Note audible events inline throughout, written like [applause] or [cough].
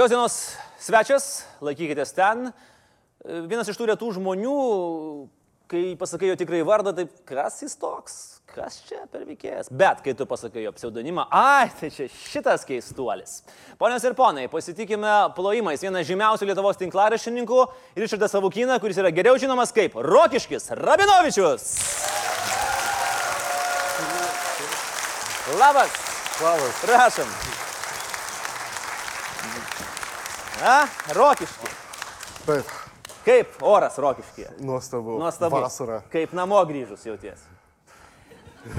Šios dienos svečias, laikykitės ten. Vienas iš tų retų žmonių, kai pasakai jo tikrai vardą, tai kas jis toks, kas čia per veikėjas. Bet kai tu pasakai jo pseudonimą, ai, tai čia šitas keistuolis. Ponios ir ponai, pasitikime plojimais vieną žymiausių Lietuvos tinklaraštininkų Ričardą Savukyną, kuris yra geriau žinomas kaip Rokiškis Rabinovičius. Labas. Labas. Prašom. A, Rokiški. Taip, Kaip oras Rokiškyje? nuostabu. Nuostabu. Vasara. Kaip namo grįžus jauties. [laughs]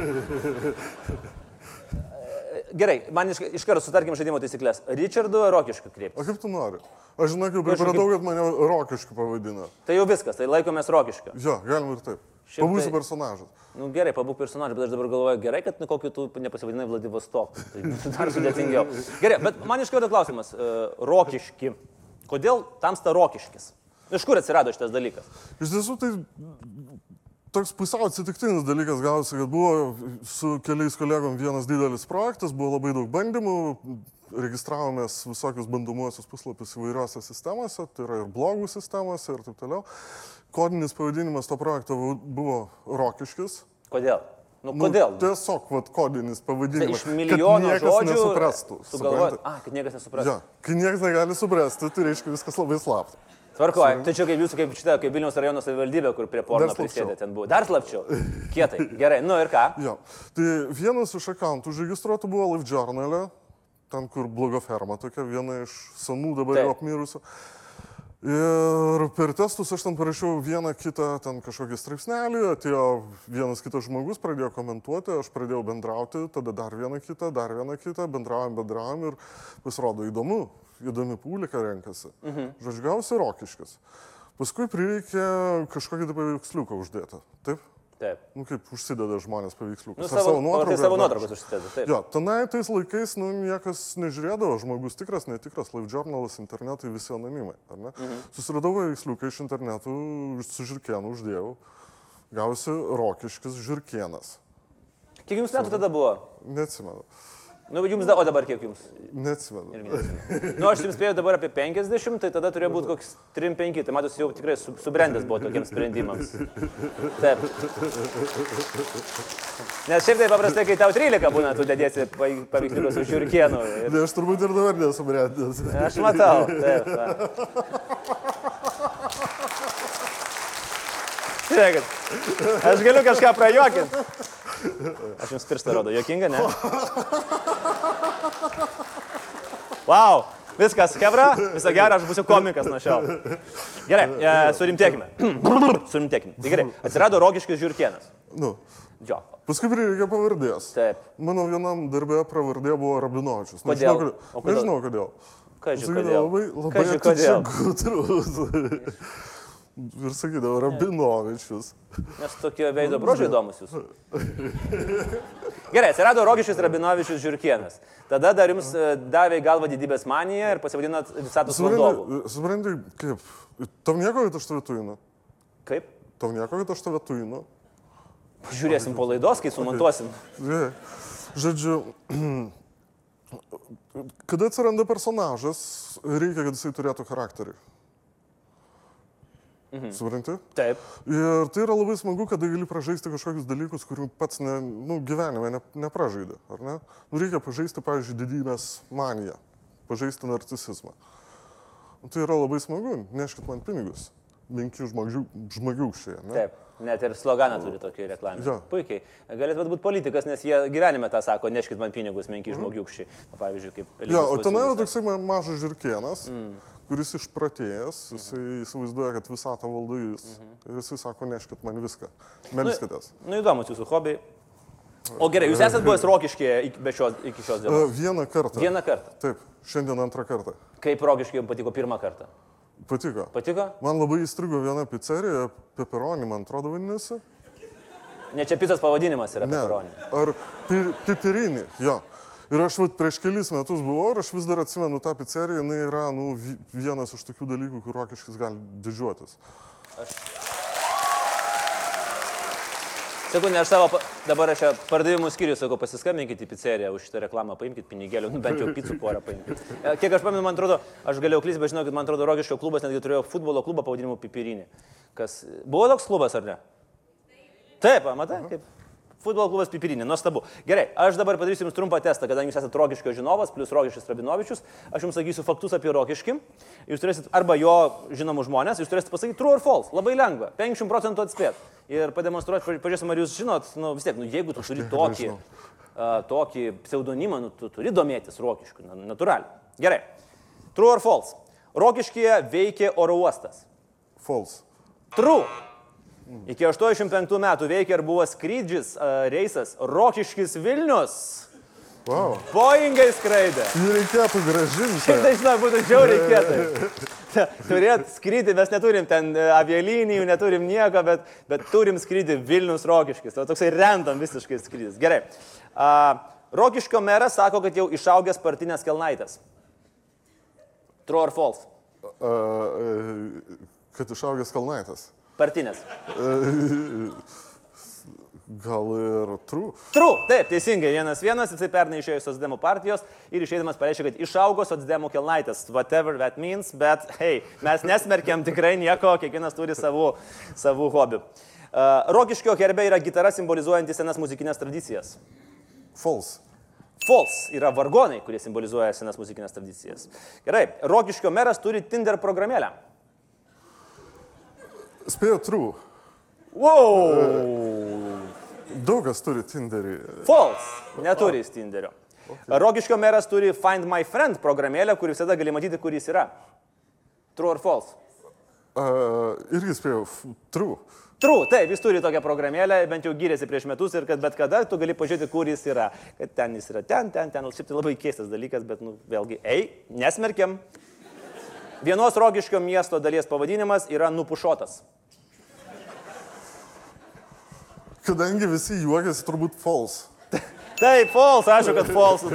Gerai, man iš, iš karto sutarkim žaidimo taisyklės. Richardu Rokiškiu kreiptis. O kaip tu nori? Aš žinau, kaip pripratau, kad mane rokiškiu pavadina. Tai jau viskas, tai laikomės Rokiškio. Jo, galima ir taip. Šiaip Pabūsiu tai- personažas. Nu, gerai, pabūk personažą, bet aš dabar galvoju, gerai, kad nu, kokį tu nepasivadinai Vladivostok. Tai [laughs] dar sudėtingiau. Gerai, bet man iš karto klausimas. Uh, rokiški. Kodėl tamsta Rokiškis? Iš kur atsirado šitas dalykas? Iš tiesų, tai toks pusiau atsitiktinis dalykas gavosi, kad buvo su keliais kolegom vienas didelis projektas, buvo labai daug bandymų, registravomės visokius bandomuosius puslapius įvairiose sistemose, tai yra ir blogų sistemose ir taip toliau. Kodinis pavadinimas to projekto buvo Rokiškis. Kodėl? Nu, Nu, kodėl? tiesiog, vat, kodinis Tai pavadinimas. iš milijono žodžių nesuprastų. Sugalvojot, supranti? a, kad niekas nesuprastų. Ja, kai niekas negali suprasti, tai reiškia viskas labai slapta. Tvarkoju, tai čia kaip jūsų, kaip šitą, kaip Vilniaus rajono savivaldybė, kur prie porno prisėdė, ten buvo. Dar slapčiau. Kietai. Gerai, nu ir ką? Jo. Tai vienas iš akantų užregistruotų buvo Live Journal, ten kur bloga ferma tokia, viena iš senų dabar jau apmirusių. Ir per testus aš ten parašiau vieną kitą, ten kažkokį straipsnelį, atėjo vienas kitas žmogus, pradėjo komentuoti, aš pradėjau bendrauti, tada dar vieną kitą, dar vieną kitą, bendraujam, bendraujam ir pasirodo įdomu, įdomi publika renkasi. Mhm. Žodžiu, gausi rokiškas. Paskui prireikė kažkokį tai paveiksliuką uždėti. Taip? Taip. Nu, kaip užsideda žmonės paveiksliukus. Nu, Ar savo, o, tai savo nuotraukas užsideda. Taip. Jo, tenai tais laikais, nu, niekas nežiūrėdavo, žmogus tikras, netikras, live journalas, internetai, visi anonimai? Mhm. Susiradau paveiksliuką iš internetų, su žirkienu uždėjau, gausi rokiškis žirkienas. Kiek jums metų tada buvo? Neatsimenu, Nu, jums, da, o dabar kiek jums? neatsimenu. Nu, aš jums spėjau dabar apie 50, tai tada turėjo būti koks 3-5, tai matosi jau tikrai su- subrendęs buvo tokiems sprendimams. Taip. Nes šiaip tai paprastai, kai tau 13 būna, tu dėdėsi paveiksliukus su žiūrkienu. Ir Tai aš turbūt ir dabar nesu brendęs. aš matau. Taip. Žiūrėkit, aš galiu kažką prajuokinti. Aš jums pirštą rodo, juokinga, ne? Wow, viskas, Hebra, visą gerą, aš būsiu komikas nuo šiol. Gerai, e, surimtėkime. [clears throat] surimtėkime. Tai gerai, atsirado rogiškis žiūrkienas. Nu, Jo, paskui prireikė pavardės. taip. Mano vienam darbė pravardė buvo Rabinovičius. Kodėl? Nežinau, kodėl. Nežinau kodėl. Sakydavo, kodėl? Labai, labai Kaži, kodėl? gudrus. [laughs] Ir sakydavo, Rabinovičius. Nes tokie veido brožiai įdomus jūs. Gerai, atsirado Rogiškis Rabinovičius Žiūrkienas. Tada dar jums e, davė galvą didybės maniją ir pasivadinot visatos valdovu. Supranti, supranti, kaip? Tau nieko, kad aš tave tuinu? Kaip? Tau nieko, kad aš tave tuinu? Žiūrėsim po laidos, kai sumontuosim. Ne. Žodžiu, [clears throat] kada atsiranda personažas, reikia, kad jisai turėtų charakterį. Mhm. Supranti? Taip. Ir tai yra labai smagu, kada gali pražaisti kažkokius dalykus, kurių pats ne, nu, gyvenime ne, nepražaidė, ar ne? Nu, reikia pažaisti, pavyzdžiui, didybės maniją, pažaisti narcisizmą. Nu, tai yra labai smagu, neškit man pinigus, menki žmogių, žmogiukščiai, ne? Taip. Net ir sloganą turi tokį reklamą. Jo. Puikiai. Galėtumėt būti politikas, nes jie gyvenime tą sako, neškit man pinigus, menki žmogiukščiai. Na, Pavyzdžiui, kaip... Mhm. Ja, o ten yra toksai ma- mažas žirkienas, mm. kuris išpratėjęs, jisai įsivaizduoja, kad visatą valdo jis. Mhm. Ir jisai sako, neškit man viską. Melskitės. Nu, įdomus jūsų hobiai. O gerai, jūs esate buvęs rokiškė iki, šios, iki šios dienos. vieną kartą. Vieną kartą. Taip, šiandien antrą kartą. Kaip rokiškė jums patiko pirmą kartą? Patiko. Patiko? Man labai įstrigo viena pizzerija, peperonį, man atrodo, vadinasi. Ne čia pizzas pavadinimas yra Ne. peperonė. Ar pi- pipirinį, jo. Ir aš vat, prieš kelis metus buvau ir aš vis dar atsimenu tą pizzeriją, jinai yra nu, vi- vienas iš tokių dalykų, kur rokiškis gali didžiuotis. Sekundę, aš savo, dabar aš pardavimų skyrių sakau, pasiskambinkit į pizzeriją, už šitą reklamą paimkit pinigėlių, nu, bent jau pizzų porą paimkit. E, Kiek aš pamenu, man atrodo, aš galėjau klysti, bet žinokit, man atrodo, Rogiškio klubas netgi turėjo futbolo klubą pavadinimu Pipirinė. Kas, buvo toks klubas ar ne? Taip, matai, kaip. Futbolo klubas Pipirinė, nuostabu. Gerai, aš dabar padarysiu jums trumpą testą, kadangi jūs esate Rogiškio žinovas, plus Rogiškis Rabinovičius, aš jums sakysiu faktus apie Rogiškį. Jūs turėsit arba jo žinomus žmonės, jūs turėsit pasakyti true or false. Labai lengva, 50 procentų atspėt. Ir pademonstruoti, pa- pažiūrėsim, ar jūs žinot, nu vis tiek, nu, jeigu tu turi tokį, uh, tokį pseudonimą, nu, tu turi domėtis Rogiškiu, na, natūraliai. Gerai, true or false. Rogiškėje veikia oro uostas. False. True. Iki 85 metų veikia ir buvo skrydžis, uh, reisas Rokiškis Vilnius. Wow. Boeingai skraidė. Jį reikėtų gražinti. Šiaip tai žinau, būtų žiauriai kietai. Turėt skrydį, mes neturim ten e, avialinijų, neturim nieko, bet, bet turim skrydį Vilnius Rokiškis. Tai toksai random visiškai skrydis. Gerai. Uh, Rokiškio meras sako, kad jau išaugęs partinės kelnaitės. True or false? Uh, kad išaugęs kalnaitas. Partinės. [laughs] Gal ir true. True, taip, teisingai, vienas vienas, jisai pernai išėjo iš Sosdemų partijos ir išeidamas pareiškė, kad išaugo Sosdemų kelnaitės, whatever that means, bet hei, mes nesmerkiam tikrai nieko, kiekvienas turi savų, savų hobių. Uh, Rokiškio herbe yra gitara simbolizuojanti senas muzikinės tradicijas. False. False yra vargonai, kurie simbolizuoja senas muzikinės tradicijas. Gerai, Rokiškio meras turi Tinder programėlę. Spėjo true. Wow! Daug kas turi Tinderį. False. Neturi jis Tinderio. Rokiškio meras turi Find My Friend programėlę, kur visada gali matyti, kur jis yra. True or false? Uh, irgi spėjau. True. True, taip, jis turi tokią programėlę, bent jau gyrėsi prieš metus ir kad bet kada tu gali pažiūrėti, kur jis yra. Kad ten jis yra, ten, ten, ten. Šiaip tai labai keistas dalykas, bet, nu, vėlgi, ei, nesmerkiam. Vienos Rokiškio miesto dalies pavadinimas yra Nupušotas. Kadangi visi juokiasi, turbūt false. Taip, false, aišku, kad false.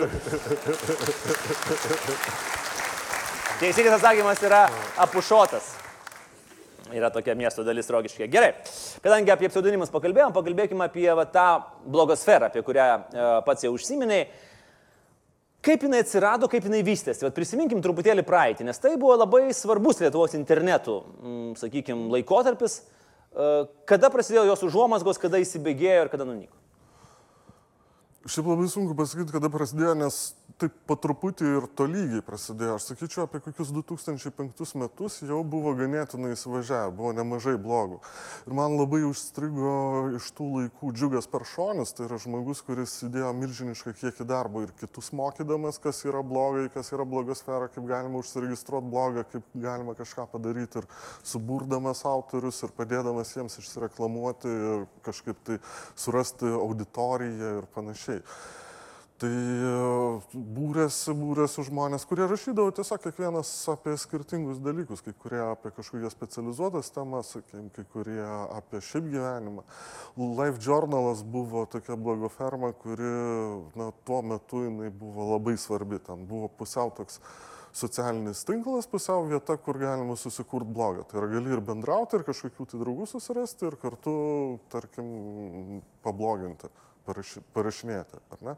Teisingas atsakymas yra apušotas. Yra tokia miesto dalis rogiškė. Gerai, kadangi apie pseudonimus pakalbėjom, pakalbėkime apie va, tą blogosferą, apie kurią e, pats jau užsiminėjai. Kaip jinai atsirado, kaip jinai vystėsi. Vat prisiminkim truputėlį praeitį, nes tai buvo labai svarbus Lietuvos internetų, mm, sakykime, laikotarpis. Kada prasidėjo jos užuomasgos, kada įsibėgėjo ir kada nunyko. Šiaip labai sunku pasakyti, kada prasidėjo, nes taip po truputį ir tolygiai prasidėjo. Aš sakyčiau, apie kokius 2005 metus jau buvo ganėtinai įsivažiavę, buvo nemažai blogų. Ir man labai užstrigo iš tų laikų džiugas peršonis, tai yra žmogus, kuris įdėjo milžinišką kiekį darbo ir kitus mokydamas, kas yra blogai, kas yra blogosfera, kaip galima užsiregistruoti blogą, kaip galima kažką padaryti ir suburdamas autorius ir padėdamas jiems išsireklamuoti ir kažkaip tai surasti auditoriją ir panašiai. Tai e, būrėsi, būrėsi žmonės, kurie rašydavo tiesiog kiekvienas apie skirtingus dalykus, kai kurie apie kažkokias specializuotas temas, sakykime, kai kurie apie šiaip gyvenimą. Life Journalas buvo tokia blogo ferma, kuri na, tuo metu jinai buvo labai svarbi. Ten buvo pusiau toks socialinis tinklas, pusiau vieta, kur galima susikurti blogą. Tai yra gali ir bendrauti, ir kažkokių tai draugų susirasti, ir kartu, tarkim, pabloginti, paraši, parašinėti, ar ne?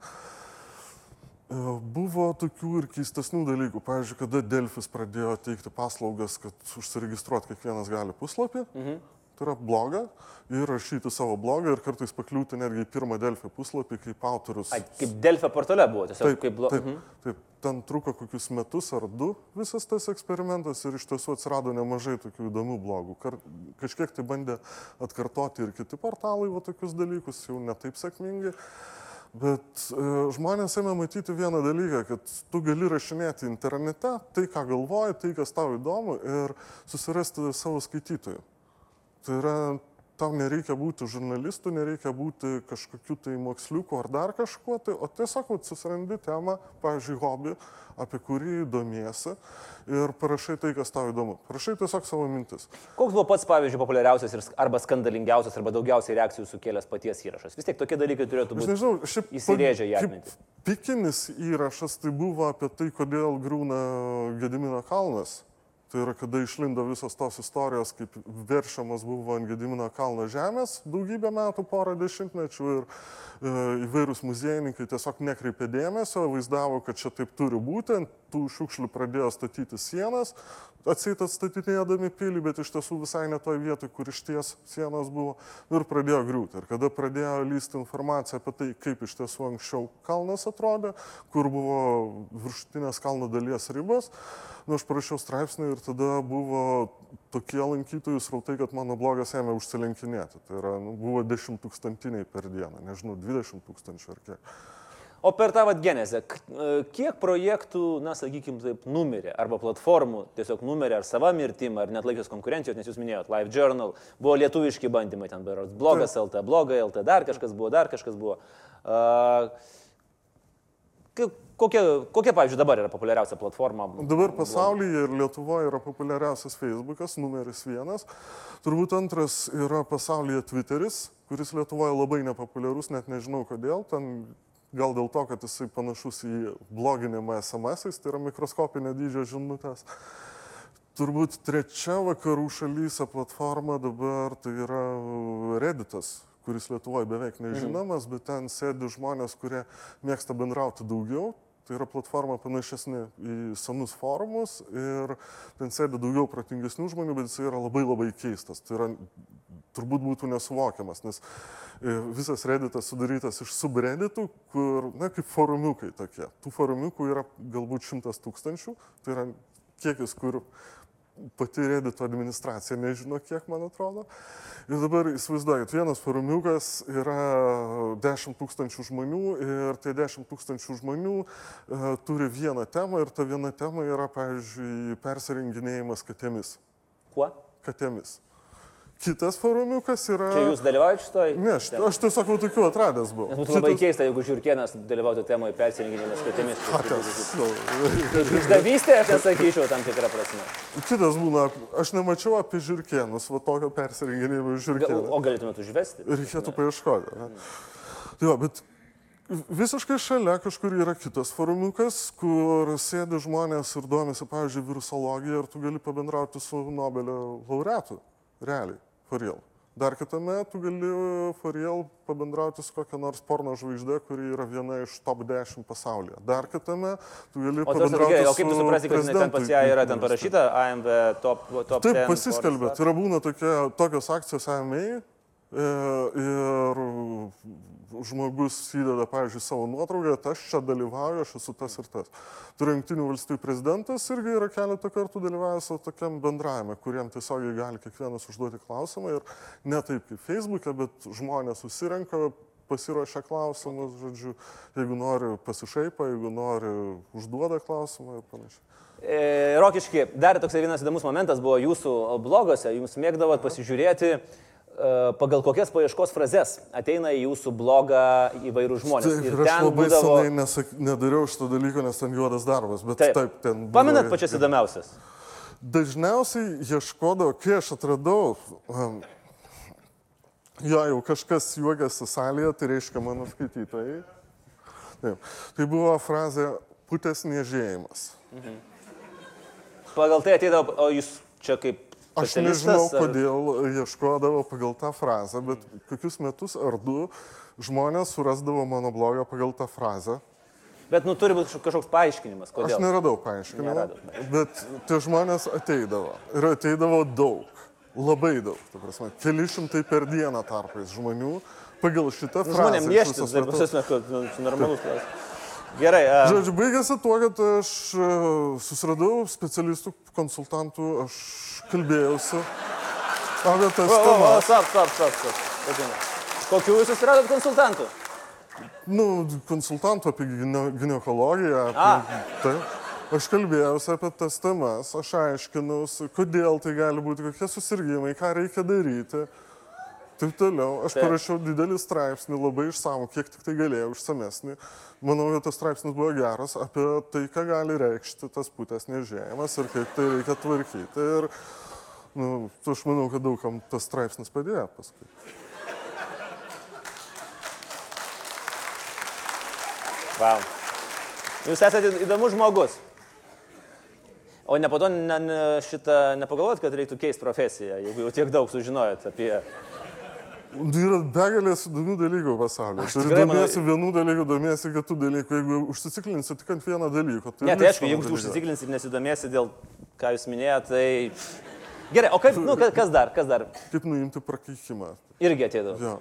E, Buvo tokių ir keistesnių dalykų. Pavyzdžiui, kada Delfis pradėjo teikti paslaugas, kad užsiregistruoti kiekvienas gali puslapį, mhm. tai yra bloga, ir rašyti savo blogą ir kartais pakliūti netgi į pirmą Delfį puslapį kaip autorius. Ai, kaip Delfio portale buvo, tiesiog Taip, kaip blo... taip, taip, ten truko kokius metus ar du visas tas eksperimentas ir iš tiesų atsirado nemažai tokių įdomių blogų. Kar, kažkiek tai bandė atkartoti ir kiti portalai va tokius dalykus, jau netaip sėkmingai. Bet e, žmonės ėmė matyti vieną dalyką, kad tu gali rašinėti internete tai, ką galvoji, tai, kas tau įdomu ir susirasti savo skaitytojų. Tai yra, tau nereikia būti žurnalistu, nereikia būti kažkokiu tai moksliuku ar dar kažkuo, tai, o tiesiog susirandi temą, pavyzdžiui, hobį, apie kurį domiesi ir parašai tai, kas tau įdomu. Parašai tiesiog savo mintis. Koks buvo pats, pavyzdžiui, populiariausias ir, arba skandalingiausias, arba daugiausiai reakcijų sukėlęs paties įrašas? Vis tiek tokie dalykai turėtų Aš būti. nežinau, šiaip įsirėžę į atmintį. Pikinis įrašas tai buvo apie tai, kodėl grūna Gedimino kalnas. Tai yra, kada išlindo visos tos istorijos, kaip veršiamas buvo ant Gedimino kalno žemės daugybę metų, porą dešimtmečių ir e, įvairūs muziejininkai tiesiog nekreipė dėmesio, vaizdavo, kad čia taip turi būti, ant tų šiukšlių pradėjo statyti sienas, atseit atstatinėdami pilį, bet iš tiesų visai ne toj vietoj, kur iš ties sienos buvo ir pradėjo griūti. Ir kada pradėjo lysti informacija apie tai, kaip iš tiesų anksčiau kalnas atrodė, kur buvo viršutinės kalno dalies ribos, nu, aš parašiau straipsnį ir tada buvo tokie lankytojų srautai, kad mano blogas ėmė užsilenkinėti. Tai yra, nu, buvo 10 tūkstantiniai per dieną, nežinau, 20 tūkstančių ar kiek. O per tą vad genezę, e, kiek projektų, na, sakykime, taip, numirė, arba platformų tiesiog numirė, ar sava mirtim, ar net laikės konkurencijos, nes jūs minėjot, Live Journal, buvo lietuviški bandymai ten, berods, blogas. LT, blogai LT, dar kažkas buvo, dar kažkas buvo. Uh, kokia, kokia, pavyzdžiui, dabar yra populiariausia platforma? Dabar pasaulyje ir Lietuvoje yra populiariausias Facebookas, numeris vienas. Turbūt antras yra pasaulyje Twitteris, kuris Lietuvoje labai nepopuliarus, net nežinau kodėl. Ten gal dėl to, kad jisai panašus į bloginimą SMS-ais, tai yra mikroskopinio dydžio žinutės. Turbūt trečia vakarų šalyse platforma dabar tai yra Redditas, kuris Lietuvoje beveik nežinomas, mhm. bet ten sėdi žmonės, kurie mėgsta bendrauti daugiau. Tai yra platforma panašesnė į senus forumus ir ten sėdi daugiau protingesnių žmonių, bet jis yra labai labai keistas. Tai yra turbūt būtų nesuvokiamas, nes e, visas redditas sudarytas iš subredditų, kur, na, kaip forumiukai tokie. Tų forumiukų yra galbūt šimtas tūkstančių, tai yra kiekis, kur pati redito administracija nežino, kiek man atrodo. Ir dabar įsivaizduokit, vienas forumiukas yra 10 tūkstančių žmonių ir tie 10 tūkstančių žmonių uh, turi vieną temą ir ta viena tema yra, pavyzdžiui, persirenginėjimas katėmis. Kuo? Katėmis. Kitas forumiukas yra... Čia jūs dalyvaujate šitoj? Ne, aš, aš tiesiog jau tokių atradęs buvau. Būtų Kitas... labai keista, jeigu žiūrkienas dalyvautų temoje persirenginimas katėmis. [laughs] Išdavystė, aš nesakyčiau tam tikrą prasme. Kitas būna, aš nemačiau apie žiūrkienus, va tokio persirenginimo žiūrkienų. O galėtumėte užvesti? Reikėtų paieškoti. Ne? Tai va, bet Visiškai šalia kažkur yra kitas forumiukas, kur sėdi žmonės ir domisi, pavyzdžiui, virusologija ir tu gali pabendrauti su Nobelio laureatu. Realiai for real. Dar kitame tu gali for real pabendrauti su kokia nors porno žvaigždė, kuri yra viena iš top 10 pasaulyje. Dar kitame tu gali o pabendrauti su... O kaip tu suprasi, kad ten pas ją yra ten parašyta AMV top, top Taip, 10? Taip, pasiskelbė. Tai yra būna tokia, tokios akcijos AMA e, ir žmogus įdeda, pavyzdžiui, savo nuotrauką, aš čia dalyvauju, aš esu tas ir tas. Turiu Junktinių valstybių prezidentas irgi yra keletą kartų dalyvavęs tokiam bendravime, kuriem tiesiogiai gali kiekvienas užduoti klausimą ir ne taip kaip Facebook'e, bet žmonės susirenka, pasiruošia klausimus, žodžiu, jeigu nori pasišaipa, jeigu nori užduoda klausimą ir panašiai. E, Rokiški, dar toks vienas įdomus momentas buvo jūsų blogose, jums mėgdavot pasižiūrėti E, pagal kokias paieškos frazes ateina į jūsų blogą įvairių žmonės. Taip, ir, aš labai būdavo... senai nesak, nedariau šito dalyko, nes ten juodas darbas, bet taip, taip ten. Buvo... Pamenat pačias įdomiausias? Dažniausiai ieškodavau, kai aš atradau, um, jo, jau kažkas juokiasi salėje, tai reiškia mano skaitytojai. Taip. Tai buvo frazė putės niežėjimas. Mhm. Pagal tai ateidavo, o jūs čia kaip Aš nežinau, ar... kodėl ieškodavo pagal tą frazę, bet kokius metus ar du žmonės surasdavo mano blogą pagal tą frazę. Bet, nu, turi būti kažkoks paaiškinimas, kodėl. Aš neradau paaiškinimo, Neradau. bet tie žmonės ateidavo. Ir ateidavo daug, labai daug, ta prasme, keli šimtai per dieną tarpais žmonių pagal šitą frazę. Žmonėm lieštis, tai visus metus, nu, normalus klausimas. Gerai. A... Žodžiu, baigėsi tuo, kad aš e, susiradau specialistų, konsultantų, aš kalbėjausi apie tas temas. Stop, stop, stop, stop. Kokių jūs susiradot konsultantų? Nu, konsultantų apie gynekologiją. Apie, tai. Aš kalbėjausi apie tas temas, aš aiškinausi, kodėl tai gali būti, kokie susirgymai, ką reikia daryti. Taip toliau. Aš Taip. parašiau didelį straipsnį, labai išsamų, kiek tik tai galėjau, išsamesnį. Manau, kad tas straipsnis buvo geras apie tai, ką gali reikšti tas putės nežėjimas ir kaip tai reikia tvarkyti. Ir nu, aš manau, kad daugam tas straipsnis padėjo paskui. Wow. Jūs esate įdomus žmogus. O ne po to ne, ne, šitą nepagalvot, kad reiktų keisti profesiją, jeigu jau tiek daug sužinojot apie... Yra begalės įdomių dalykų pasaulyje. Aš Tu tikrai manau- domiesi vienų dalykų, domiesi kitų dalykų. Jeigu užsiciklinsi tik ant vieno dalyko, tai... Ne, tai aišku, jeigu užsitikrinsi ir nesidomėsi dėl, ką jūs minėjote, tai... Gerai, o kaip, nu, ka- kas dar, kas dar? Kaip nuimti prakeikimą. Irgi atėjo. Jo.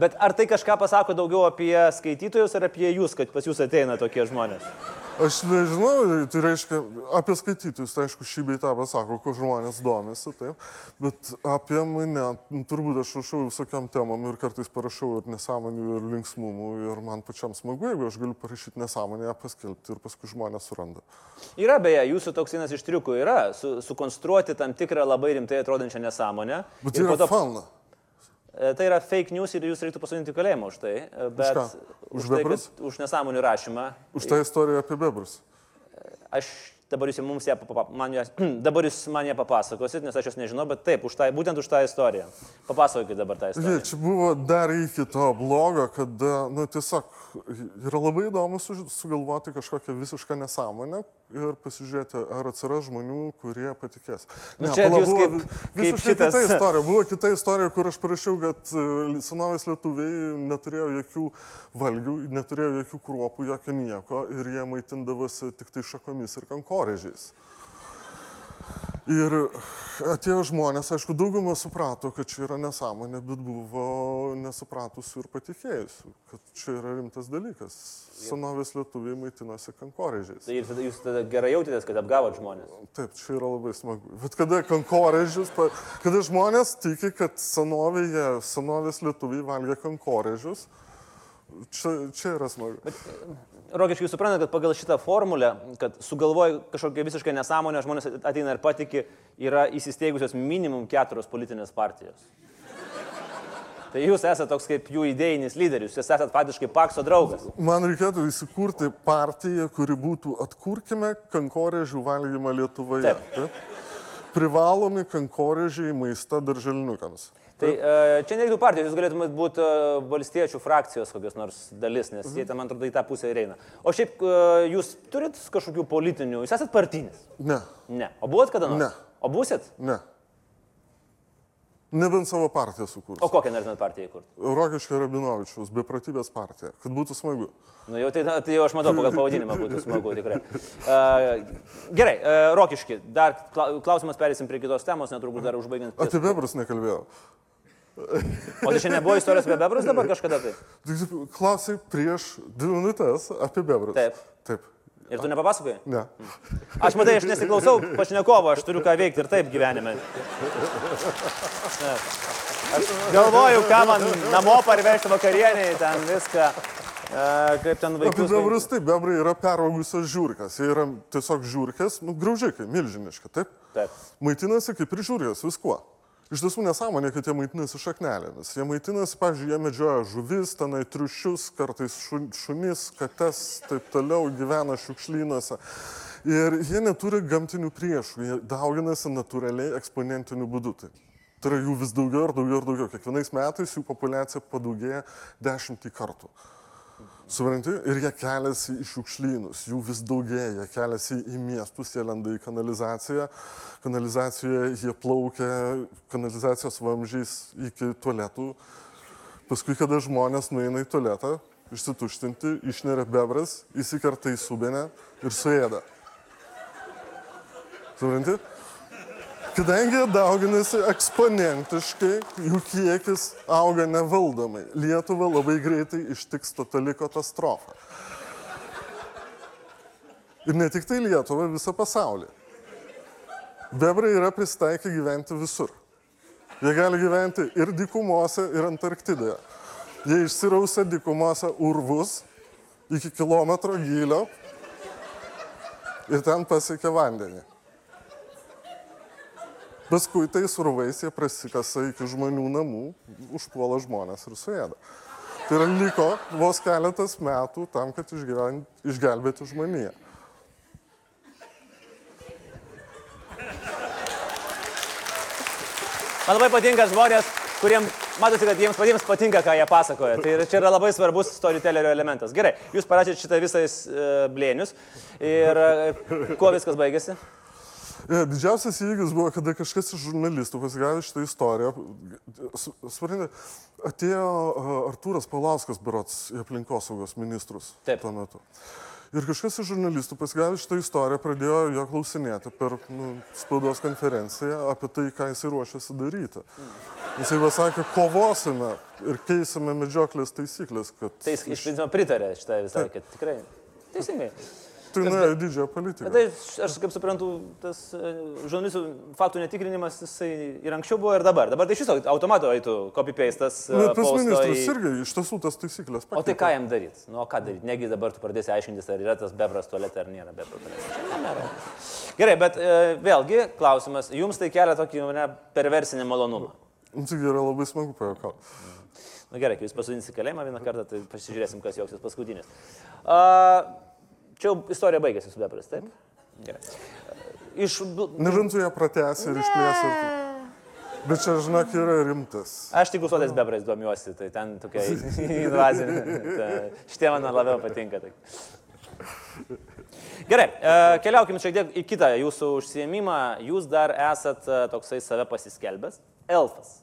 Bet ar tai kažką pasako daugiau apie skaitytojus ar apie jūs, kad pas jūs ateina tokie žmonės? Aš nežinau, tai reiškia, apie skaitytojus, tai aišku, šį bei tą pasako, ko žmonės domisi, taip, bet apie mane, nu, turbūt aš rašau visokiam temam ir kartais parašau ir nesąmonių, ir linksmumų, ir man pačiam smagu, jeigu aš galiu parašyti nesąmonę, ją paskelbti ir paskui žmonės suranda. Yra beje, jūsų toks vienas iš triukų yra su, sukonstruoti tam tikrą labai rimtai atrodančią nesąmonę. Bet tai yra to- fauna. E, Tai yra fake news ir jūs reiktų pasodinti kalėjimą už tai. e, Bet ką? Už už, tai, bebrus? kad, už nesąmonių rašymą. Už tą istoriją apie bebrus. Aš dabar jūs mums ją, man ją, [clears throat] dabar jūs man ją papasakosit, nes aš jos nežinau, bet taip, už tą, būtent už tą istoriją. Papasakokit dabar tą istoriją. Čia buvo dar iki to blogo, kad, nu, tiesiog yra labai įdomu su, sugalvoti kažkokią visišką nesąmonę ir pasižiūrėti, ar atsiras žmonių, kurie patikės. Nu, čia jūs buvo kaip- vi- kaip visiškai šitas- kita istorija. Buvo kita istorija, kur aš parašiau, kad e, senovės lietuviai neturėjo jokių valgių, neturėjo jokių kruopų, jokio nieko ir jie maitindavosi tik tai šakomis ir kankorėžiais. Ir atėjo žmonės, aišku, dauguma suprato, kad čia yra nesąmonė, bet buvo nesupratusių ir patikėjusių, kad čia yra rimtas dalykas. Senovės lietuviai maitinosi kankorėžiais. Tai ir tada jūs tada gerai jautėtės, kad apgavot žmonės. Taip, čia yra labai smagu. Bet kada kankorėžius, kada žmonės tiki, kad senovėje, senovės lietuviai valgė kankorėžius, čia, čia yra smagu. Rokiškai suprantate, kad pagal šitą formulę, kad sugalvoji kažkokią visiškai nesąmonę, žmonės ateina ir patikė, yra įsisteigusios minimum keturios politinės partijos. Tai jūs esate toks kaip jų idėjinis lyderis, jūs esate faktiškai Pakso draugas. Man reikėtų įsikurti partiją, kuri būtų atkurkime kankorėžių valgymą Lietuvoje. Taip. Taip? Privalomi kankorėžiai maista darželiniukams. Tai e, čia nereiktų partijos, jūs galėtumėt būti e, valstiečių frakcijos kokios nors dalis, nes jie ten, man atrodo, į tą pusę ir eina. O šiaip e, jūs turit kažkokių politinių, jūs esate partinis? Ne, Ne. O buvot kada nors? Ne. O būsit? ne. Nebent savo partiją sukursiu. O kokią norėtumėt partiją įkurti? Rokiškio Rabinovičiaus, bepratybės partija, kad būtų smagu. Nu jau tai, tai jau aš matau, pagal pavadinimą būtų smagu tikrai. Uh, gerai, uh, Rokiški, dar kla- klausimas perėsim prie kitos temos, netrukus dar užbaigiant. Apie bebrus nekalbėjau. O tai šiandien buvo istorijos apie bebrus dabar kažkada tai? Klausai prieš dvi minutės apie bebrus. Taip. Taip. Ir tu nepapasakojai? Ne. Aš matai, aš nesiklausau pašnekovo, aš turiu ką veikti ir taip gyvenime. Aš galvoju, ką man namo parvežti vakarieniai, ten viską, e, kaip ten Apie vaikus. bebrus taip, bebrai yra peraugusios žiūrkės. Jie yra tiesiog žiūrkės, nu, graužikai, milžiniški, taip? Taip. Maitinasi kaip ir žiūrkės viskuo. Iš tiesų nesąmonė, kad jie maitinasi šaknelėmis. Jie maitinasi, pavyzdžiui, jie medžioja žuvis, tenai triušius, kartais šu- šunis, kates, taip toliau gyvena šiukšlynuose. Ir jie neturi gamtinių priešų, jie dauginasi natūraliai eksponentiniu būdu. Tai, tai yra jų vis daugiau ir daugiau ir daugiau. Kiekvienais metais jų populiacija padaugėja dešimtį kartų. Supranti, ir jie keliasi į šiukšlynus, jų vis daugėja, jie keliasi į miestus, jie lenda į kanalizaciją, kanalizacijoje jie plaukia kanalizacijos vamžiais iki tualetų, paskui, kada žmonės nueina į tualetą, išsituštinti, išneria bebras, įsikerta į subenę ir suėda. Supranti? Kadangi dauginasi eksponentiškai, jų kiekis auga nevaldomai. Lietuva labai greitai ištiks totali katastrofa. Ir ne tik tai Lietuva, visą pasaulį. Bebrai yra pristaikę gyventi visur. Jie gali gyventi ir dykumose, ir Antarktidoje. Jie išsirausia dykumose urvus iki kilometro gylio ir ten pasiekia vandenį. Paskui tais urvais jie prasikasa iki žmonių namų, užpuola žmonės ir suėda. Tai yra liko vos keletas metų tam, kad išgyven, išgelbėti žmoniją. Man labai patinka žmonės, kuriem matosi, kad jiems patiems patinka, ką jie pasakoja. Tai čia yra labai svarbus storytellerio elementas. Gerai, jūs parašėte šitą visą uh, blėnius ir uh, kuo viskas baigėsi? E, Didžiausias įvykis buvo, kada kažkas iš žurnalistų pasigavė šitą istoriją. Svarinė, atėjo a, Artūras Palauskas, berots, aplinkosaugos ministrus Taip. tuo metu. Ir kažkas iš žurnalistų pasigavė šitą istoriją, pradėjo jo klausinėti per nu, spaudos konferenciją apie tai, ką jisai ruošiasi daryti. Jisai pasakė, kovosime ir keisime medžioklės taisyklės, kad... Tai jis iš principo pritarė šitą visą, kad tikrai. Teisingai. Tai į didžiąją politiką. Bet tai aš kaip suprantu, tas e, žurnalistų faktų netikrinimas, jisai ir anksčiau buvo, ir dabar. Dabar tai iš viso automato eitų copy-pastas. e, Nu, pas posto ministrus į- irgi iš tiesų tas taisyklės O tai ką jam daryti? Nu, o ką daryti? Negi dabar tu pradėsi aiškintis, ar yra tas bebras tualete, ar nėra bebras tualete. Gerai, bet e, vėlgi klausimas, jums tai kelia tokį ne, perversinį malonumą. Nu, Taigi yra labai smagu pajuokauti. Na nu, gerai, kai jūs pasodinsit į kalėjimą vieną kartą, tai pasižiūrėsim, kas joksis paskutinis. A, čia jau istorija baigėsi su bebras, taip? Gerai. Iš... Nežinau, ją pratęsi ir išplėsi. Bet čia, žinok, yra rimtas. Aš tik užuodės bebrais domiuosi, tai ten tokia [laughs] invazinė. ta- Šitie man labiau patinka. Tai. Gerai, e, keliaukim šiek tiek į kitą jūsų užsiemimą. Jūs dar esat e, toksai save pasiskelbęs. Elfas.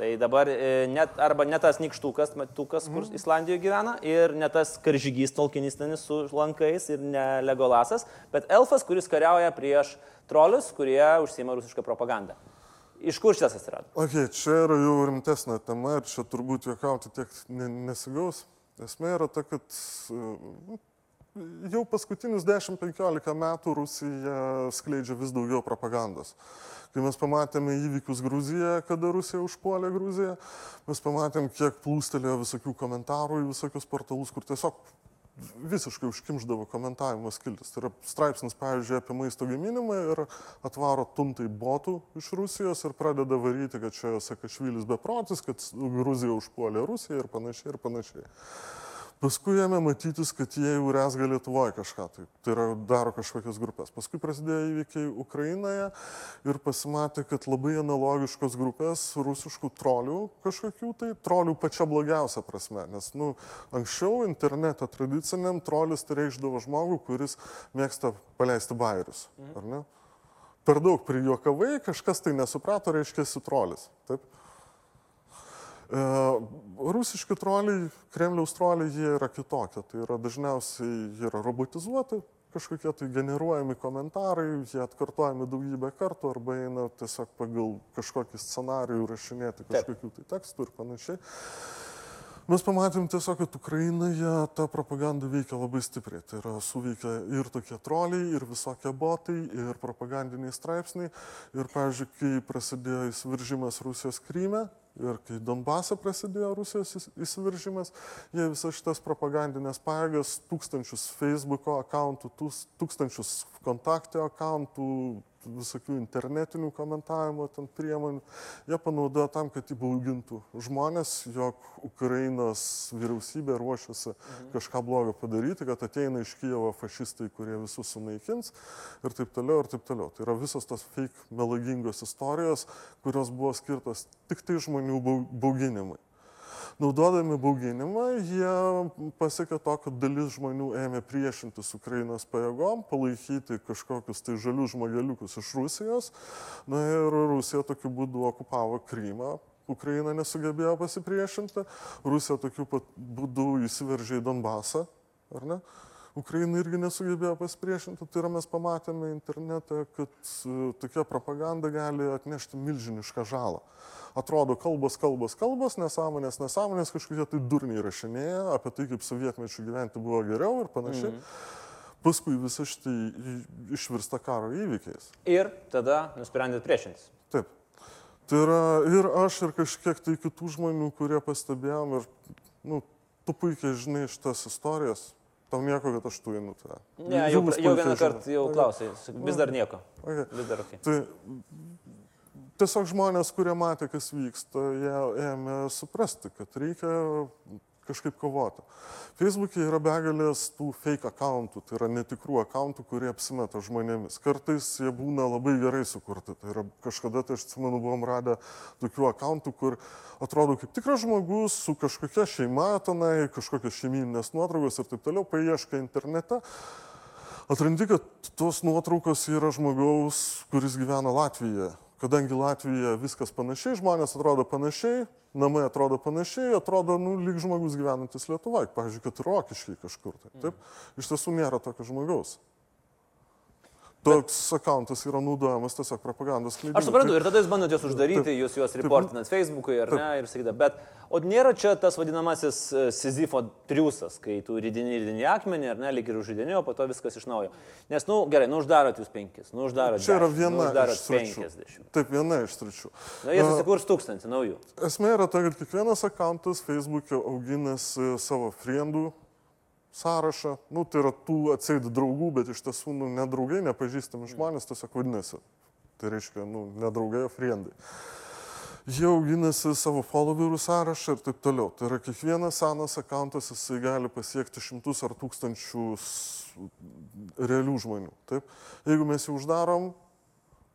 Tai dabar e, net, arba ne tas nikštukas, matukas, kur Islandijoje gyvena, ir ne tas karžygys tolkinistinis su lankais ir ne legolasas, bet elfas, kuris kariauja prieš trolius, kurie užsima rusišką propagandą. Iš kur šitas atsirado? Ok, čia yra jau rimtesnė tema ir čia turbūt juokauti tiek ne, nesigaus. Esmė yra ta, kad e, jau paskutinius 10-15 metų Rusija skleidžia vis daugiau propagandos. Kai mes pamatėme įvykius Gruzijoje, kada Rusija užpuolė Gruziją, mes pamatėm, kiek plūstelėjo visokių komentarų į visokius portalus, kur tiesiog visiškai užkimždavo komentavimo skiltis. Tai yra straipsnis, pavyzdžiui, apie maisto gaminimą ir atvaro tuntai botų iš Rusijos ir pradeda varyti, kad čia Sakašvilis beprotis, kad Gruzija užpuolė Rusiją ir panašiai ir panašiai. Paskui jame matytis, kad jie jau rezga Lietuvoje kažką, tai, tai yra daro kažkokias grupės. Paskui prasidėjo įvykiai Ukrainoje ir pasimatė, kad labai analogiškos grupės rusiškų trolių kažkokių tai, trolių pačia blogiausia prasme. Nes, nu, anksčiau internete tradiciniam trolis tai reikšdavo žmogų, kuris mėgsta paleisti bairius, ar ne? Per daug prijuokavai, kažkas tai nesuprato, reiškia, trolis. Taip? E, Rusiški troliai, Kremliaus troliai, jie yra kitokie. Tai yra dažniausiai jie yra robotizuoti, kažkokie tai generuojami komentarai, jie atkartojami daugybę kartų arba eina tiesiog pagal kažkokį scenarijų rašinėti kažkokių tai tekstų ir panašiai. Mes pamatėm tiesiog, kad Ukrainoje ta propaganda veikia labai stipriai. Tai yra suveikia ir tokie troliai, ir visokie botai, ir propagandiniai straipsniai. Ir, pavyzdžiui, kai prasidėjo įsiveržimas Rusijos Kryme ir kai Donbase prasidėjo Rusijos įs- įsiveržimas, jie visas šitas propagandinės pajėgas, tūkstančius Facebook'o akantų, tūkstančius kontaktio akantų, visokių internetinių komentavimo ten priemonių, jie panaudojo tam, kad įbaugintų žmonės, jog Ukrainos vyriausybė ruošiasi kažką blogo padaryti, kad ateina iš Kievo fašistai, kurie visus sunaikins ir taip toliau, ir taip toliau. Tai yra visos tos fake melagingos istorijos, kurios buvo skirtos tik tai žmonių bau- bauginimui. Naudodami bauginimą, jie pasiekė to, kad dalis žmonių ėmė priešintis Ukrainos pajėgom, palaikyti kažkokius tai žalius žmogeliukus iš Rusijos. Na ir Rusija tokiu būdu okupavo Krymą. Ukraina nesugebėjo pasipriešinti. Rusija tokiu pat būdu įsiveržė į Donbasą, ar ne? Ukraina irgi nesugebėjo pasipriešinti, tai yra mes pamatėme internete, kad e, tokia propaganda gali atnešti milžinišką žalą. Atrodo, kalbos, kalbos, kalbos, nesąmonės, nesąmonės, kažkokie tai durniai rašinėja apie tai, kaip sovietmečių gyventi buvo geriau ir panašiai. Mm. Paskui visą šitą išvirsta karo įvykiais. Ir tada nusprendėt priešintis. Taip. Tai yra ir aš, ir kažkiek tai kitų žmonių, kurie pastebėjom ir, nu, tu puikiai žinai šitas istorijas, tau nieko, kad aš tu einu tą. Ne, jau, jau vieną kartą jau klausai, vis dar nieko. Okay. Vis dar ok. Tai tiesiog žmonės, kurie matė, kas vyksta, jie ėmė suprasti, kad reikia kažkaip kovoti. Facebook'e yra begalės tų fake accountų, tai yra netikrų accountų, kurie apsimeta žmonėmis. Kartais jie būna labai gerai sukurti. Tai yra kažkada, tai aš atsimenu, buvom radę tokių accountų, kur atrodo kaip tikras žmogus su kažkokia šeima tenai, kažkokios šeimininės nuotraukos ir taip toliau, paieškai internete atrandi, kad tos nuotraukos yra žmogaus, kuris gyvena Latvijoje. Kadangi Latvijoje viskas panašiai, žmonės atrodo panašiai, namai atrodo panašiai, atrodo, nu, lyg žmogus gyvenantis Lietuvoje, pavyzdžiui, kad rokiškai kažkur. Tai, taip, iš tiesų nėra tokio žmogaus toks akantas yra naudojamas tiesiog propagandos skleidimui. Aš suprantu, ir tada jūs bandote juos uždaryti, taip, jūs juos reportinat Facebook'ui ar taip. ne ir sakykite, bet o nėra čia tas vadinamasis e, Sizifo triusas, kai tu rydini rydini akmenį ar ne, lyg ir užrydini, o po to viskas iš naujo. Nes, nu gerai, nu uždarot jūs penkis, nu uždarot. Čia yra viena nu, iš penkiasdešimt. Taip, viena iš tričių. Na, jie susikurs tūkstantį naujų. Esmė yra ta, kad kiekvienas akantas Facebook'e auginasi savo friendų sąrašą, nu, tai yra tų atseit draugų, bet iš tiesų nu, nedraugai, nepažįstami žmonės tiesiog vadinasi. Tai reiškia, nu, nedraugai, o friendai. Jie auginasi savo followerių sąrašą ir taip toliau. Tai yra kiekvienas senas akantas, jisai gali pasiekti šimtus ar tūkstančius realių žmonių. Taip? Jeigu mes jį uždarom,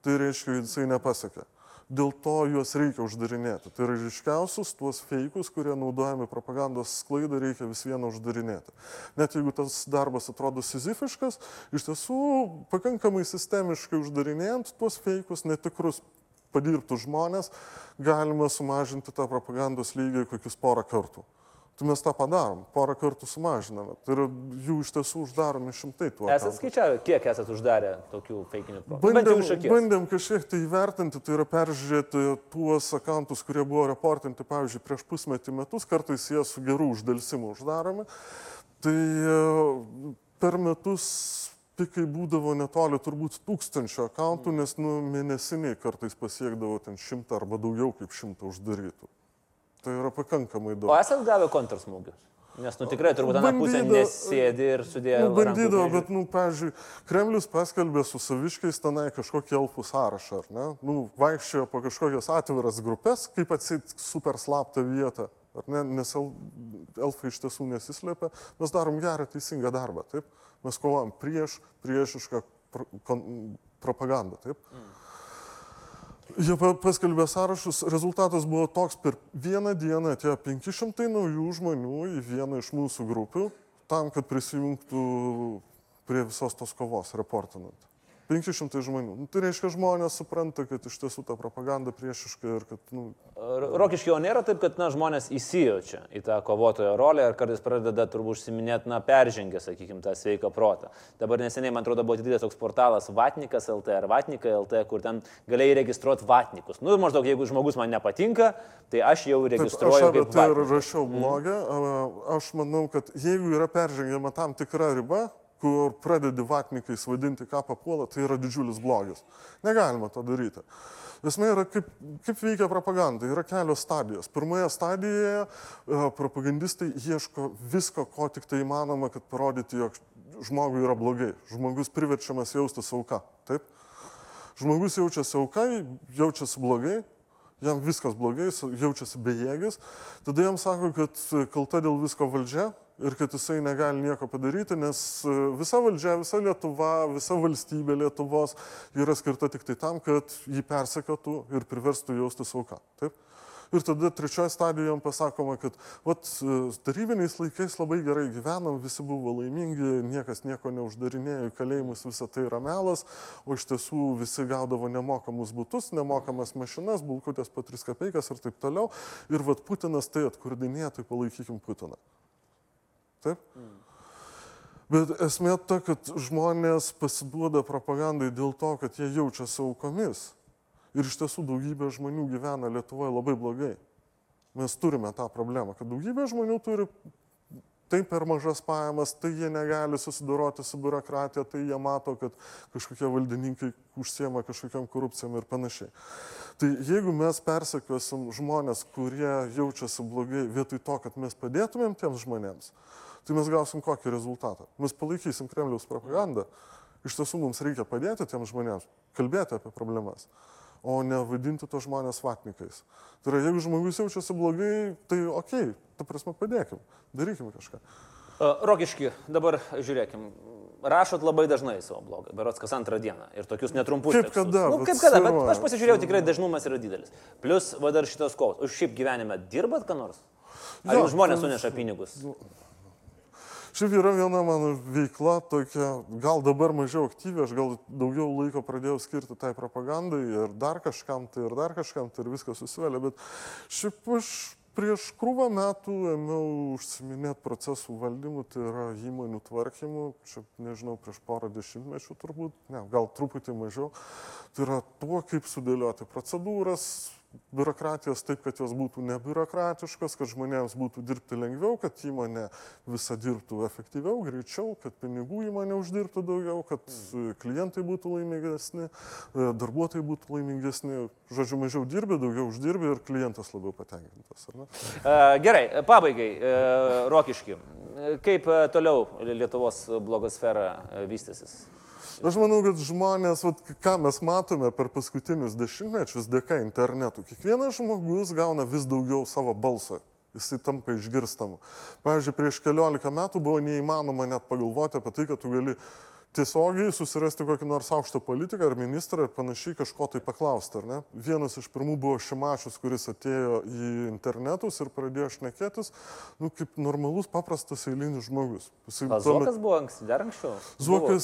tai reiškia, jisai nepasiekia dėl to juos reikia uždarinėti. Tai yra ryškiausius tuos feikus, kurie naudojami propagandos sklaidai, reikia vis vieną uždarinėti. Net jeigu tas darbas atrodo sizifiškas, iš tiesų pakankamai sistemiškai uždarinėjant tuos feikus, netikrus padirbtų žmonės, galima sumažinti tą propagandos lygį kokius porą kartų. Tai mes tą padarom, porą kartų sumažiname. Tai yra jų iš tiesų uždaromi šimtai tų. Esate skaičiavę, kiek esate uždarę tokių feikinių projektų? Bandėm, bandėm kažkiek tai įvertinti, tai yra peržiūrėti tuos akantus, kurie buvo reportinti, pavyzdžiui, prieš pusmetį metus, kartais jie su gerų uždėlsimų uždaromi. Tai e, per metus pikai būdavo netoli turbūt tūkstančio akantų, nes nu, mėnesiniai kartais pasiekdavo ten šimtą arba daugiau kaip šimtą uždarytų. Tai yra pakankamai daug. O esat gavę kontrasmūgius? Nes, nu, tikrai turbūt ana pusė nesėdi ir sudėjo. Nu, bandydavo, bet, nu, pavyzdžiui, Kremlius paskelbė su saviškiais tenai kažkokį elfų sąrašą, ar ne? Nu, vaikščiojo po kažkokias atviras grupės, kaip atsit super slaptą vietą, ar ne? Nes elfai iš tiesų nesislėpia. Mes darom gerą, teisingą darbą, taip? Mes kovojam prieš priešišką propagandą, taip? Mm. Jie paskelbė sąrašus, rezultatas buvo toks, per vieną dieną atėjo 500 naujų žmonių į vieną iš mūsų grupių, tam, kad prisijungtų prie visos tos kovos, reportinant. 500 žmonių. Nu, tai reiškia, žmonės supranta, kad iš tiesų ta propaganda priešiška ir kad... Nu... Rokiškio nėra taip, kad na, žmonės įsijaučia į tą kovotojo rolę ir kartais pradeda turbūt užsiminėti, na, peržengę, sakykime, tą sveiką protą. Dabar neseniai, man atrodo, buvo atidarytas toks portalas Vatnikas LT ar Vatnika LT, kur ten galėjai registruoti Vatnikus. Nu, maždaug, jeigu žmogus man nepatinka, tai aš jau registruoju. Taip, aš apie tai ir rašiau blogą. Mm. Aš manau, kad jeigu yra peržengiama tam tikra riba, kur pradedi vatnikais vadinti, ką papuola, tai yra didžiulis blogis. Negalima to daryti. Esmė yra, kaip, kaip veikia propaganda. Yra kelios stadijos. Pirmoje stadijoje e, propagandistai ieško visko, ko tik tai įmanoma, kad parodyti, jog žmogui yra blogai. Žmogus priverčiamas jaustis auka. Taip? Žmogus jaučiasi auka, jaučiasi blogai, jam viskas blogai, jaučiasi bejėgis. Tada jam sako, kad kalta dėl visko valdžia, ir kad jisai negali nieko padaryti, nes e, visa valdžia, visa Lietuva, visa valstybė Lietuvos yra skirta tik tai tam, kad jį persekiotų ir priverstų jausti sauką. Taip? Ir tada trečioje stadijoje jam pasakoma, kad vat, e, tarybiniais laikais labai gerai gyvenom, visi buvo laimingi, niekas nieko neuždarinėjo kalėjimus, visa tai yra melas, o iš tiesų visi gaudavo nemokamus būtus, nemokamas mašinas, bulkutės po 3 kapeikas ir taip toliau. Ir vat Putinas tai atkurdinėja, tai palaikykim Putiną. Taip? Mm. Bet esmė ta, kad žmonės pasiduoda propagandai dėl to, kad jie jaučia saukomis. Ir iš tiesų daugybė žmonių gyvena Lietuvoje labai blogai. Mes turime tą problemą, kad daugybė žmonių turi tai per mažas pajamas, tai jie negali susidoroti su biurokratija, tai jie mato, kad kažkokie valdininkai užsiema kažkokiam korupcijam ir panašiai. Tai jeigu mes persekiosim žmonės, kurie jaučiasi blogai, vietoj to, kad mes padėtumėm tiems žmonėms, tai mes gausim kokį rezultatą. Mes palaikysim Kremliaus propagandą. Iš tiesų mums reikia padėti tiems žmonėms, kalbėti apie problemas. o ne vadinti to žmonės vatnikais. Tai yra, jeigu žmogus jaučiasi blogai, tai okei, okay, ta prasme padėkim, darykim kažką. Rokiški, dabar žiūrėkim. Rašot labai dažnai savo blogą, berots kas antrą dieną ir tokius netrumpus. Kaip tekstus. kada, Nu, kaip kada, bet aš pasižiūrėjau, tikrai dažnumas yra didelis. Plus, va dar šitas kovas. Už šiaip gyvenime dirbat ką nors? Ar Jo, jums žmonės suneša pinigus? Šiaip yra viena mano veikla tokia, gal dabar mažiau aktyvi, aš gal daugiau laiko pradėjau skirti tai propagandai ir dar kažkam tai ir dar kažkam tai ir viskas susivelia, bet šiaip aš prieš krūvą metų ėmiau užsiminėti procesų valdymu, tai yra įmonių tvarkymu, čia nežinau, prieš porą dešimtmečių turbūt, ne, gal truputį mažiau, tai yra tuo, kaip sudėlioti procedūras, biurokratijos taip, kad jos būtų nebiurokratiškos, kad žmonėms būtų dirbti lengviau, kad įmonė visą dirbtų efektyviau, greičiau, kad pinigų įmonė uždirbtų daugiau, kad e, klientai būtų laimingesni, e, darbuotojai būtų laimingesni. Žodžiu, mažiau dirbi, daugiau uždirbi ir klientas labiau patenkintas. Gerai, pabaigai, e, Rokiški. Kaip toliau Lietuvos blogosfera vystysis? Aš manau, kad žmonės, vat, ką mes matome per paskutinius dešimtmečius dėka internetų, kiekvienas žmogus gauna vis daugiau savo balso. Jisai tampa išgirstamu. Pavyzdžiui, prieš keliolika metų buvo neįmanoma net pagalvoti apie tai, kad tu gali tiesiogiai susirasti kokį nors aukštą politiką ar ministrą ir panašiai kažko tai paklausti, ar ne? Vienas iš pirmų buvo Šimašius, kuris atėjo į internetus ir pradėjo šnekėtis, nu, kaip normalus, paprastas eilinis žmogus. Jisai tuo metu- Zuokas buvo anksti, dar anksčiau. Zuokas buvo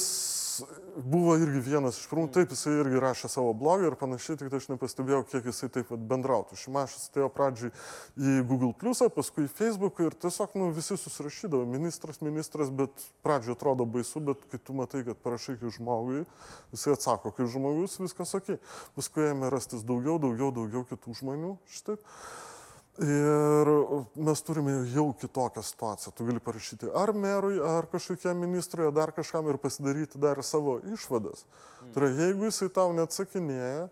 irgi vienas iš pirmų, taip, jisai irgi rašė savo blogą ir panašiai, tik tai aš nepastebėjau, kiek jisai taip vat bendrautų. Šimašas atėjo pradžiai į Google, paskui į Facebook ir tiesiog nu, visi susirašydavo, ministras, ministras, bet pradžioje atrodo baisu, bet kai tu matai, kad parašai kaip žmogui, jisai atsako kaip žmogus, viskas ok. Paskui ėmė rastis daugiau, daugiau, daugiau kitų žmonių. Šitaip. Ir mes turime jau kitokią situaciją. Tu gali parašyti ar merui, ar kažkokiam ministrui, ar dar kažkam ir pasidaryti dar savo išvadas. Tai yra, jeigu jisai tau neatsakinėja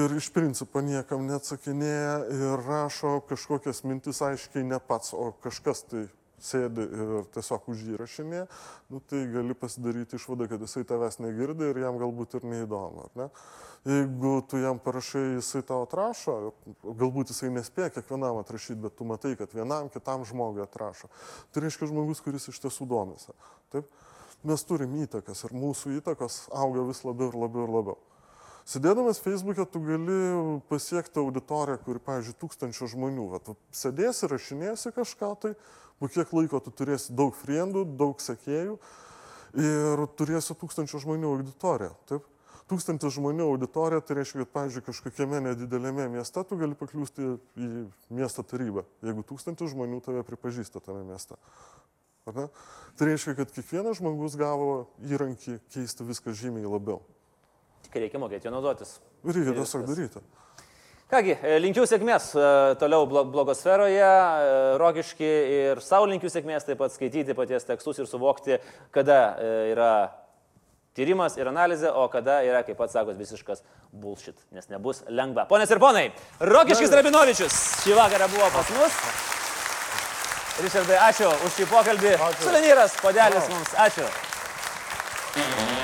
ir iš principo niekam neatsakinėja ir rašo kažkokias mintis aiškiai ne pats, o kažkas tai sėdi ir tiesiog už jį rašinė, nu, tai gali pasidaryti išvadą, kad jisai tavęs negirdi ir jam galbūt ir neįdomu. Ne? Jeigu tu jam parašai, jisai tau atrašo, galbūt jisai nespėja kiekvienam atrašyti, bet tu matai, kad vienam kitam žmogui atrašo. Tai reiškia žmogus, kuris iš tiesų domisi. Taip? Mes turim įtakas ir mūsų įtakos auga vis labiau ir labiau ir labiau. Sėdėdamas Facebook'e tu gali pasiekti auditoriją, kuri, pavyzdžiui, tūkstančio žmonių. Vat, sėdėsi, rašinėsi kažką, tai po kiek laiko tu turėsi daug friendų, daug sekėjų ir turėsi tūkstančio žmonių auditoriją. Taip? Tūkstantis žmonių auditorija, tai reiškia, kad, pavyzdžiui, kažkokiame nedidelėme mieste tu gali pakliūsti į miesto tarybą, jeigu tūkstantis žmonių tave pripažįsta tame mieste. Tai reiškia, kad kiekvienas žmogus gavo įrankį keisti viską žymiai labiau. Tik reikia mokėti jo naudotis. Reikia tiesiog daryti. Kągi, e, linkiu sėkmės e, toliau blo- blogosferoje, e, rokiški ir savo linkiu sėkmės taip pat skaityti paties tekstus ir suvokti, kada yra tyrimas ir analizė, o kada yra, kaip pats sakot, visiškas bullshit, nes nebus lengva. Ponės ir ponai, Rokiškis Rabinovičius šį vakarą buvo pas mus. Rišardai, ačiū už šį pokalbį. Suvenyras, podelis mums, ačiū.